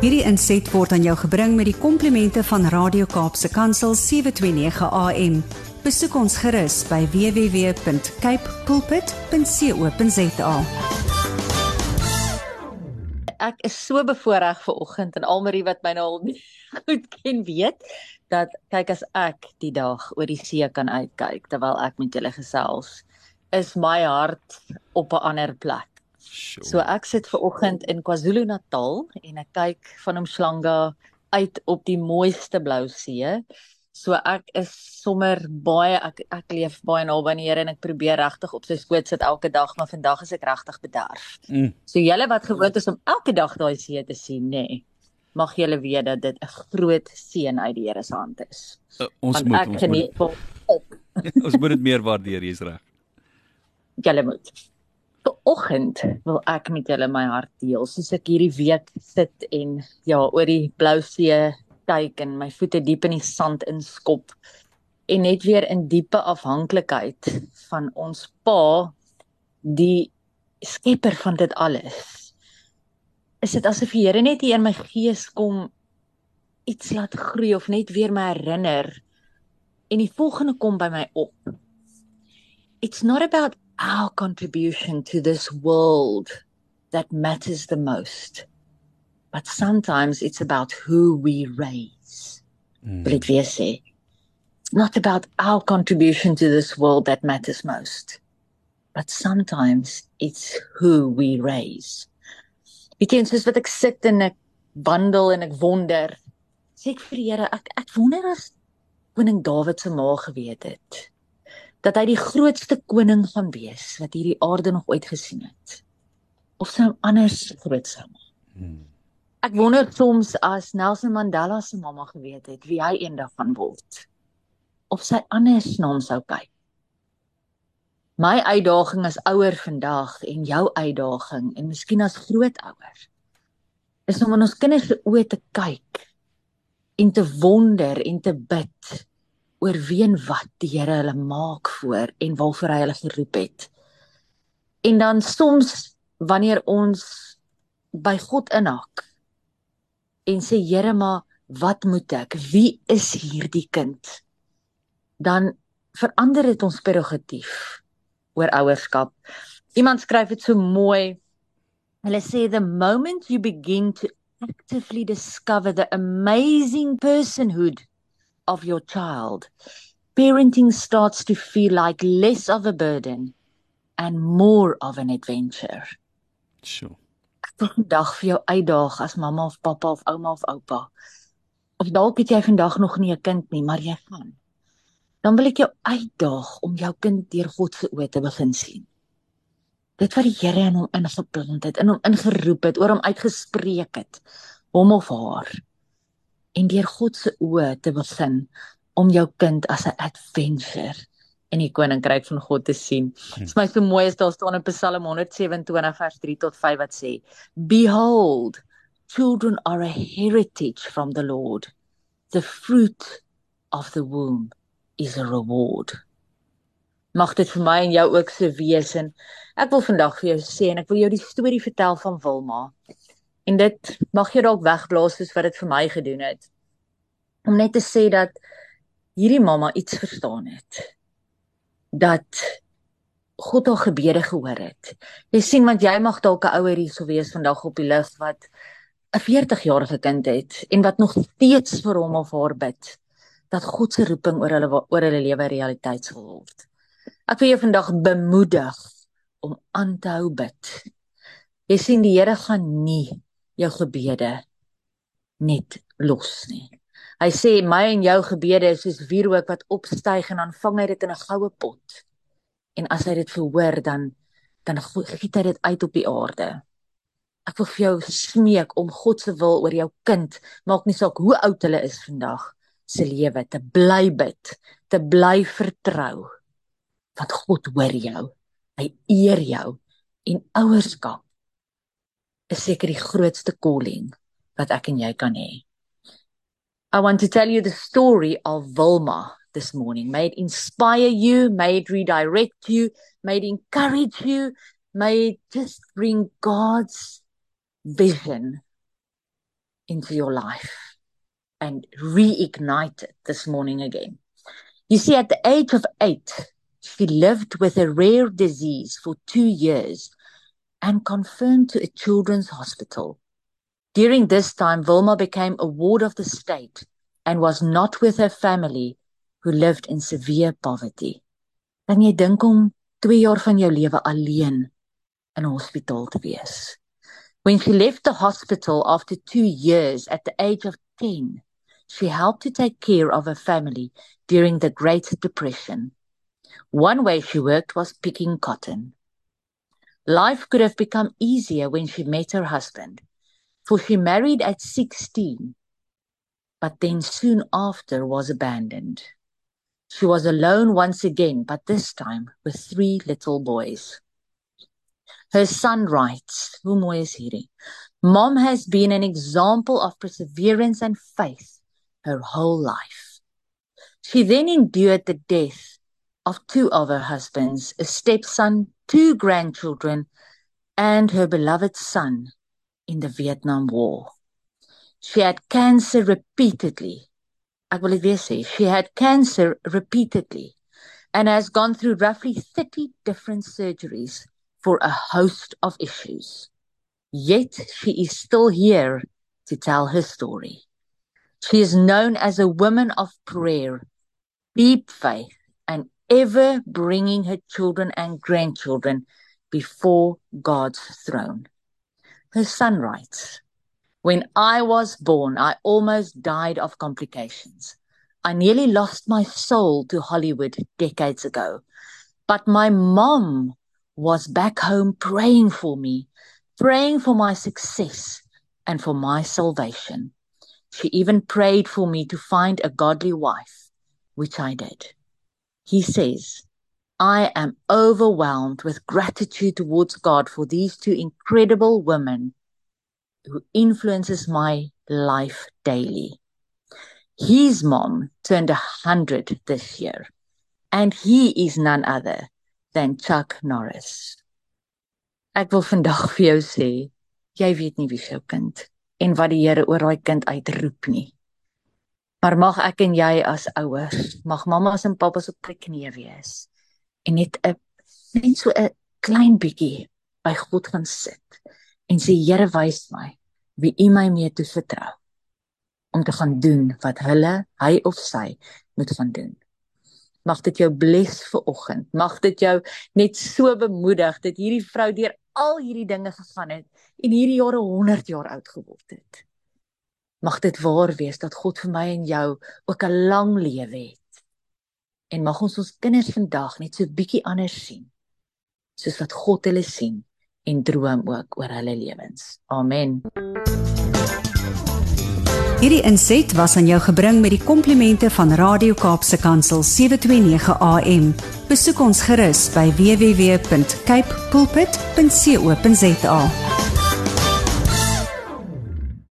Hierdie inset word aan jou gebring met die komplimente van Radio Kaapse Kansel 729 AM. Besoek ons gerus by www.cape pulpit.co.za. Ek is so bevoorreg ver oggend en almarie wat my nou al goed ken weet dat kyk as ek die dag oor die see kan uitkyk terwyl ek met julle gesels is my hart op 'n ander plek. Sure. So ek sit ver oggend in KwaZulu-Natal en ek kyk van Umhlanga uit op die mooiste blou see. So ek is sommer baie ek ek leef baie naby aan die Here en ek probeer regtig op sy skoot sit elke dag, maar vandag is ek regtig bederf. Mm. So julle wat gewoond is om elke dag daai see te sien, nê. Nee, mag julle weet dat dit 'n groot seën uit die Here se hand is. Uh, ons Want moet ons moet, vol ons moet dit meer waardeer, jy's reg. julle moet. Vanoggend wil ek met julle my hart deel. Soos ek hierdie week sit en ja, oor die blou see kyk en my voete diep in die sand inskop en net weer in diepe afhanklikheid van ons Pa, die skepper van dit alles. Is dit asof die Here net hier in my gees kom iets laat groei of net weer my herinner en die volgende kom by my op. It's not about our contribution to this world that matters the most. But sometimes it's about who we raise. Mm. Weer sê? It's not about our contribution to this world that matters most. But sometimes it's who we raise. Weet jy, soos wat ek sit en ek wandel en ek wonder, sê ek vir die Here, ek ek wonder as koning Dawid se ma geweet het dat hy die grootste koning gaan wees wat hierdie aarde nog ooit gesien het. Of hom anders groot sou maak. Mm. Ek wonder soms as Nelson Mandela se mamma geweet het wie hy eendag gaan word. Of sy anders na hom sou kyk. My uitdaging as ouer vandag en jou uitdaging en miskien as grootouer is om in ons kinders se oë te kyk en te wonder en te bid oor wie en wat die Here hulle maak voor en waarvoor hy hulle geroep het. En dan soms wanneer ons by God inhak en sê Here maar wat moet ek? Wie is hierdie kind? Dan verander dit ons prerogatief oor ouerskap. Iemand skryf dit so mooi. Hulle sê the moment you begin to actively discover the amazing personhood of your child, parenting starts to feel like less of a burden and more of an adventure. Sure. Ek wil vandag vir jou uitdaag as mamma of pappa of ouma of oupa. Of dalk het jy vandag nog nie 'n kind nie, maar jy gaan. Dan wil ek jou uitdaag om jou kind deur God se oë te begin sien. Dit wat die Here in hom ingeplant het, in hom ingeroep het, oor hom uitgespreek het, hom of haar. En deur God se oë te begin om jou kind as 'n adventure in die koninkryk van God te sien. Dit is my so mooi as daar staan in Psalm 127 vers 3 tot 5 wat sê: Behold, children are a heritage from the Lord. The fruit of the womb is a reward. Mag dit vir my en jou ook so wees en ek wil vandag vir jou sê en ek wil jou die storie vertel van Wilma. En dit mag jy dalk wegblaas soos wat dit vir my gedoen het. Om net te sê dat hierdie mamma iets verstaan het dat God haar gebede gehoor het. Jy sien want jy mag dalk 'n ouer hierso wees vandag op die lig wat 'n 40-jarige kind het en wat nog steeds vir hom of haar bid dat God se roeping oor hulle oor hulle lewe realiteit sal word. Ek wil jou vandag bemoedig om aan te hou bid. Jy sien die Here gaan nie jou gebede net los nie. Hy sê my en jou gebede is soos wierook wat opstyg en dan vang hy dit in 'n goue pot. En as hy dit verhoor dan dan giet hy dit uit op die aarde. Ek wil vir jou smeek om God se wil oor jou kind, maak nie saak hoe oud hulle is vandag, se lewe te bly bid, te bly vertrou. Want God hoor jou. Hy eer jou en ouerskap is seker die grootste calling wat ek en jy kan hê. I want to tell you the story of Wilma this morning. May it inspire you, may it redirect you, may it encourage you, may it just bring God's vision into your life and reignite it this morning again. You see, at the age of eight, she lived with a rare disease for two years and confirmed to a children's hospital. During this time, Wilma became a ward of the state and was not with her family who lived in severe poverty. Dan jy dink om 2 jaar van jou lewe alleen in 'n hospitaal te wees. When she left the hospital after 2 years at the age of 10, she helped to take care of her family during the Great Depression. One way she worked was picking cotton. Life could have become easier when she met her husband, for she married at 16, but then soon after was abandoned. She was alone once again, but this time with three little boys. Her son writes? Mom has been an example of perseverance and faith her whole life. She then endured the death of two of her husbands, a stepson, two grandchildren, and her beloved son in the Vietnam War. She had cancer repeatedly. Ek wil dit weer sê, she had cancer repeatedly and has gone through roughly 30 different surgeries for a host of issues. Yet she is still here to tell her story. She is known as a woman of prayer, deep faith, ever bringing her children and grandchildren before God's throne. Her son writes, When I was born, I almost died of complications. I nearly lost my soul to Hollywood decades ago. But my mom was back home praying for me, praying for my success and for my salvation. She even prayed for me to find a godly wife, which I did. He says, I am overwhelmed with gratitude towards God for these two incredible women who influences my life daily. His mom turned a hundred this year, and he is none other than Chuck Norris. Ek wil vandag vir jou sê, jy weet nie wie jou kind en wat die Here oor daai kind uitroep nie. Maar mag ek en jy as ouers, mag mammas en pappas op die knieë wees en net 'n net so 'n klein bietjie by God gaan sit en sê Here wys my wie U my mee te vertrou om te gaan doen wat hulle, hy of sy moet gaan doen. Mag dit jou bless vir oggend. Mag dit jou net so bemoedig dat hierdie vrou deur al hierdie dinge gegaan het en hierdie jare 100 jaar oud geword het. Mag dit waar wees dat God vir my en jou ook 'n lang lewe het. En mag ons ons kinders vandag net so bietjie anders sien. Soos wat God hulle sien en droom ook oor hulle lewens. Amen. Hierdie inset was aan jou gebring met die komplimente van Radio Kaapse Kansel 729 AM. Besoek ons gerus by www.cape pulpit.co.za.